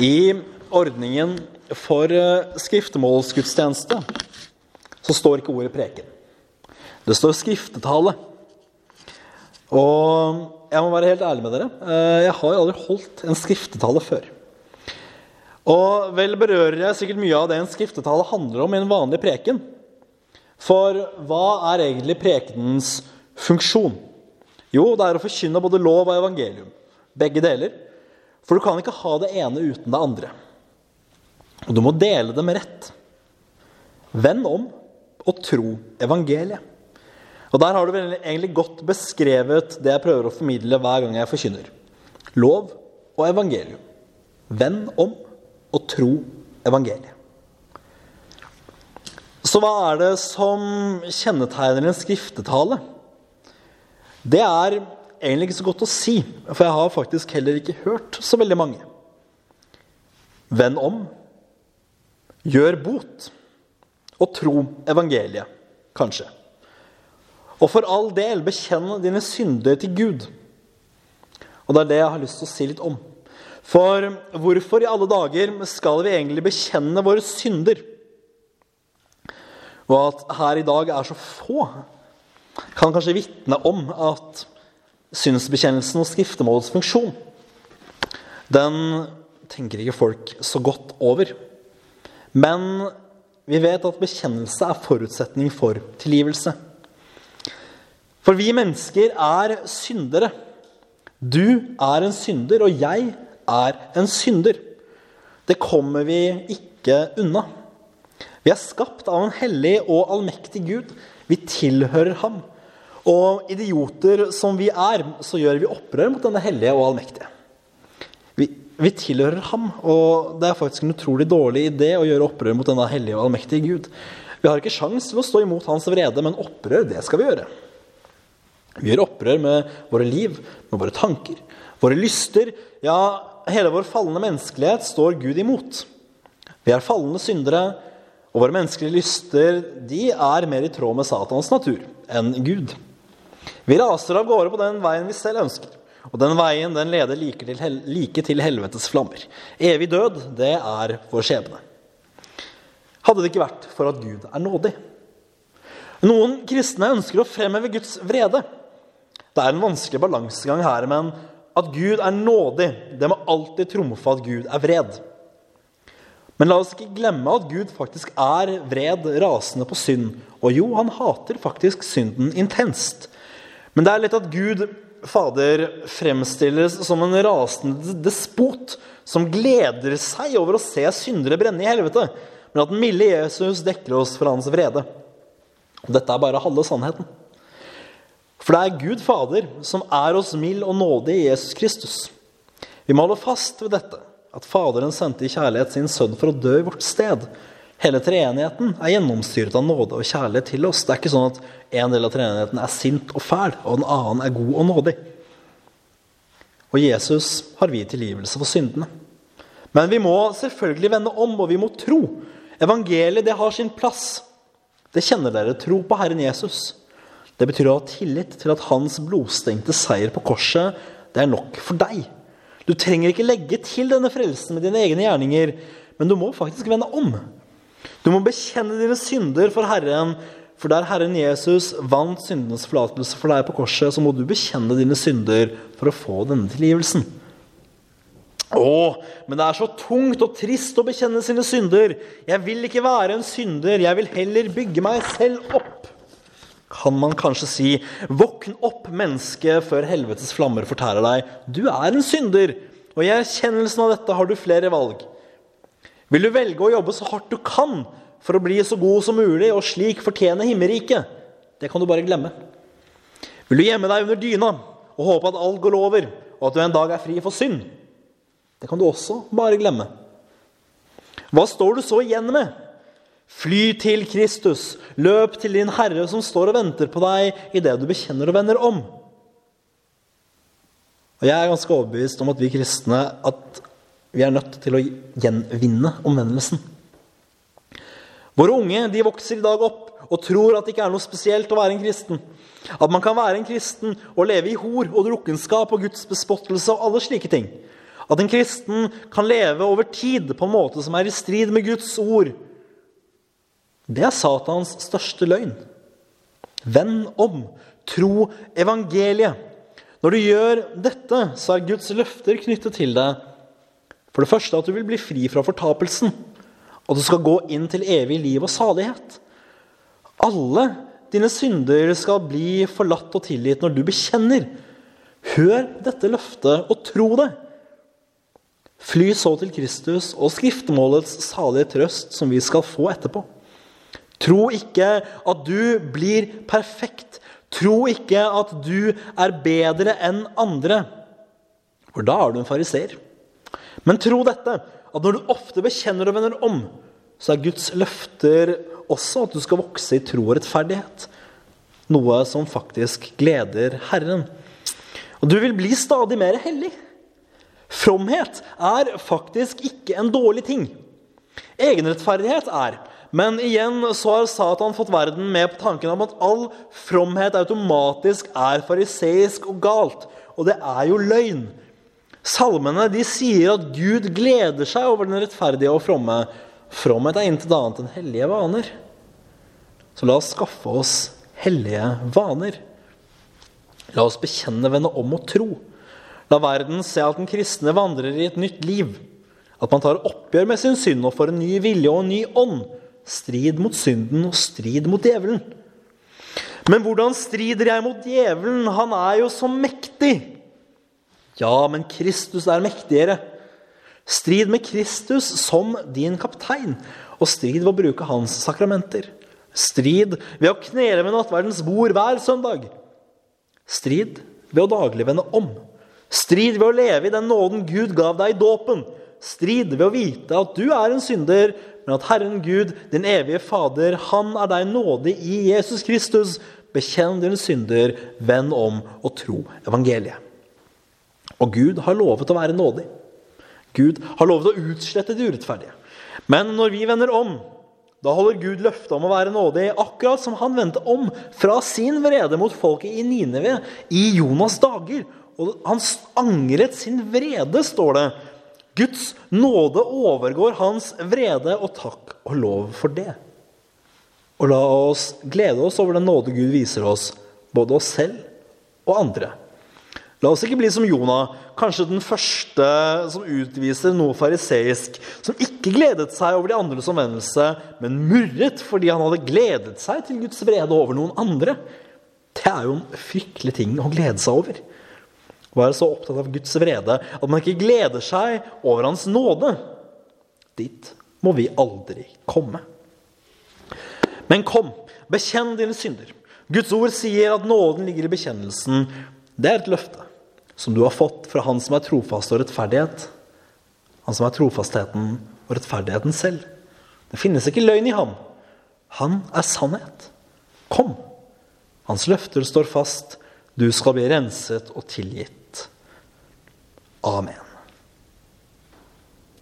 I ordningen for eh, skriftemålsgudstjeneste så står ikke ordet preken. Det står skriftetale. Og jeg må være helt ærlig med dere. eh, Jeg har aldri holdt en skriftetale før. Og vel berører jeg sikkert mye av det en skriftetale handler om i en vanlig preken. For hva er egentlig prekenens funksjon? Jo, det er å forkynne både lov og evangelium. Begge deler. For du kan ikke ha det ene uten det andre. Og du må dele det med rett. Venn om og tro evangeliet. Og Der har du vel egentlig godt beskrevet det jeg prøver å formidle hver gang jeg forkynner. Lov og evangelium. Venn om og tro evangeliet. Så hva er det som kjennetegner en skriftetale? Det er egentlig ikke så godt å si, for jeg har faktisk heller ikke hørt så veldig mange. Venn om, gjør bot og tro evangeliet, kanskje. Og for all del, bekjenn dine synder til Gud. Og det er det jeg har lyst til å si litt om. For hvorfor i alle dager skal vi egentlig bekjenne våre synder? Og at her i dag er så få, kan kanskje vitne om at synsbekjennelsen og skriftemålets funksjon, den tenker ikke folk så godt over. Men vi vet at bekjennelse er forutsetning for tilgivelse. For vi mennesker er syndere. Du er en synder, og jeg er en synder. Det kommer vi ikke unna. Vi er skapt av en hellig og allmektig Gud. Vi tilhører ham. Og idioter som vi er, så gjør vi opprør mot denne hellige og allmektige. Vi, vi, tilhører ham, og det er faktisk en utrolig dårlig idé å gjøre opprør mot denne hellige og allmektige Gud. Vi har ikke sjans til å stå imot hans vrede, men opprør, det skal vi gjøre. Vi gjør opprør med våre liv, med våre tanker, våre lyster. Ja, hele vår falne menneskelighet står Gud imot. Vi er falne syndere, og våre menneskelige lyster de er mer i tråd med Satans natur enn Gud. Vi raser av gårde på den veien vi selv ønsker. Og den veien den leder like til, like til helvetes flammer. Evig død, det er vår skjebne. Hadde det ikke vært for at Gud er nådig. Noen kristne ønsker å fremheve Guds vrede. Det er en vanskelig balansegang her, men at Gud er nådig, det må alltid trumfe at Gud er vred. Men la oss ikke glemme at Gud faktisk er vred, rasende på synd. Og jo, han hater faktisk synden intenst. Men det er lett at Gud Fader fremstilles som en rasende despot som gleder seg over å se syndere brenne i helvete, men at den milde Jesus dekker oss for hans vrede. Dette er bare halve sannheten. For det er Gud Fader som er oss mild og nådig i Jesus Kristus. Vi må holde fast ved dette, at Faderen sendte i kjærlighet sin sønn for å dø i vårt sted. Hele treenigheten er gjennomstyret av nåde og kjærlighet til oss. Det er ikke sånn at en del av treenigheten er sint og fæl, og den annen er god og nådig. Og Jesus har vi tilgivelse for syndene. Men vi må selvfølgelig vende om, og vi må tro. Evangeliet det har sin plass. Det kjenner dere. Tro på Herren Jesus. Det betyr å ha tillit til at hans blodstengte seier på korset det er nok for deg. Du trenger ikke legge til denne frelsen med dine egne gjerninger, men du må faktisk vende om. Du må bekjenne dine synder for Herren, for der Herren Jesus vant syndenes forlatelse for deg på korset, så må du bekjenne dine synder for å få denne tilgivelsen. Å, men det er så tungt og trist å bekjenne sine synder. Jeg vil ikke være en synder, jeg vil heller bygge meg selv opp kan man kanskje si, våkn opp, menneske, før helvetes flammer fortærer deg. Du er en synder, og i erkjennelsen av dette har du flere valg. Vil du velge å jobbe så hardt du kan for å bli så god som mulig og slik fortjene himmelriket? Det kan du bare glemme. Vil du gjemme deg under dyna og håpe at alt går over, og at du en dag er fri for synd? Det kan du også bare glemme. Hva står du så igjen med? Fly til Kristus. Løp til din Herre som står og venter på deg idet du bekjenner og vender om. Og Jeg er ganske overbevist om at vi kristne at vi er nødt til å gjenvinne omvendelsen. Våre unge de vokser i dag opp og tror at det ikke er noe spesielt å være en kristen. At man kan være en kristen og leve i hor og drukkenskap og Guds bespottelse og alle slike ting. At en kristen kan leve over tid på en måte som er i strid med Guds ord. Det er Satans største løgn. Venn om. Tro evangeliet. Når du gjør dette, så er Guds løfter knyttet til deg. For det første at du vil bli fri fra fortapelsen. Og du skal gå inn til evig liv og salighet. Alle dine synder skal bli forlatt og tilgitt når du bekjenner. Hør dette løftet og tro det. Fly så til Kristus og skriftemålets salige trøst, som vi skal få etterpå. Tro ikke at du blir perfekt. Tro ikke at du er bedre enn andre, for da er du en fariser. Men tro dette, at når du ofte bekjenner og vender om, så er Guds løfter også at du skal vokse i tro og rettferdighet. Noe som faktisk gleder Herren. Og du vil bli stadig mer hellig. Fromhet er faktisk ikke en dårlig ting. Egenrettferdighet er. Men igjen så har Satan fått verden med på tanken om at all fromhet automatisk er fariseisk og galt. Og det er jo løgn. Salmene de sier at Gud gleder seg over den rettferdige og fromme. Fromhet er intet annet enn hellige vaner. Så la oss skaffe oss hellige vaner. La oss bekjenne, vende om og tro. La verden se at den kristne vandrer i et nytt liv. At man tar oppgjør med sin synd og får en ny vilje og en ny ånd. Strid mot synden og strid mot djevelen. Men hvordan strider jeg mot djevelen? Han er jo så mektig. Ja, men Kristus er mektigere. Strid med Kristus som din kaptein, og strid ved å bruke hans sakramenter. Strid ved å knele ved nattverdens bord hver søndag. Strid ved å daglig vende om. Strid ved å leve i den nåden Gud gav deg i dåpen. Strid ved å vite at du er en synder, men at Herren Gud, din evige Fader, han er deg nådig i Jesus Kristus. Bekjenn dine synder, vend om og tro evangeliet. Og Gud har lovet å være nådig. Gud har lovet å utslette de urettferdige. Men når vi vender om, da holder Gud løftet om å være nådig, akkurat som han vendte om fra sin vrede mot folket i Nineve i Jonas' dager. Og han angret sin vrede, står det. Guds nåde overgår hans vrede, og takk og lov for det. Og la oss glede oss over den nåde Gud viser oss, både oss selv og andre. La oss ikke bli som Jonah, kanskje den første som utviser noe fariseisk, som ikke gledet seg over de andres omvendelse, men murret fordi han hadde gledet seg til Guds vrede over noen andre. Det er jo en fryktelig ting å glede seg over. Å være så opptatt av Guds vrede at man ikke gleder seg over Hans nåde. Dit må vi aldri komme. Men kom, bekjenn dine synder. Guds ord sier at nåden ligger i bekjennelsen. Det er et løfte som du har fått fra Han som er trofast og rettferdighet. Han som er trofastheten og rettferdigheten selv. Det finnes ikke løgn i ham. Han er sannhet. Kom! Hans løfter står fast. Du skal bli renset og tilgitt. Amen.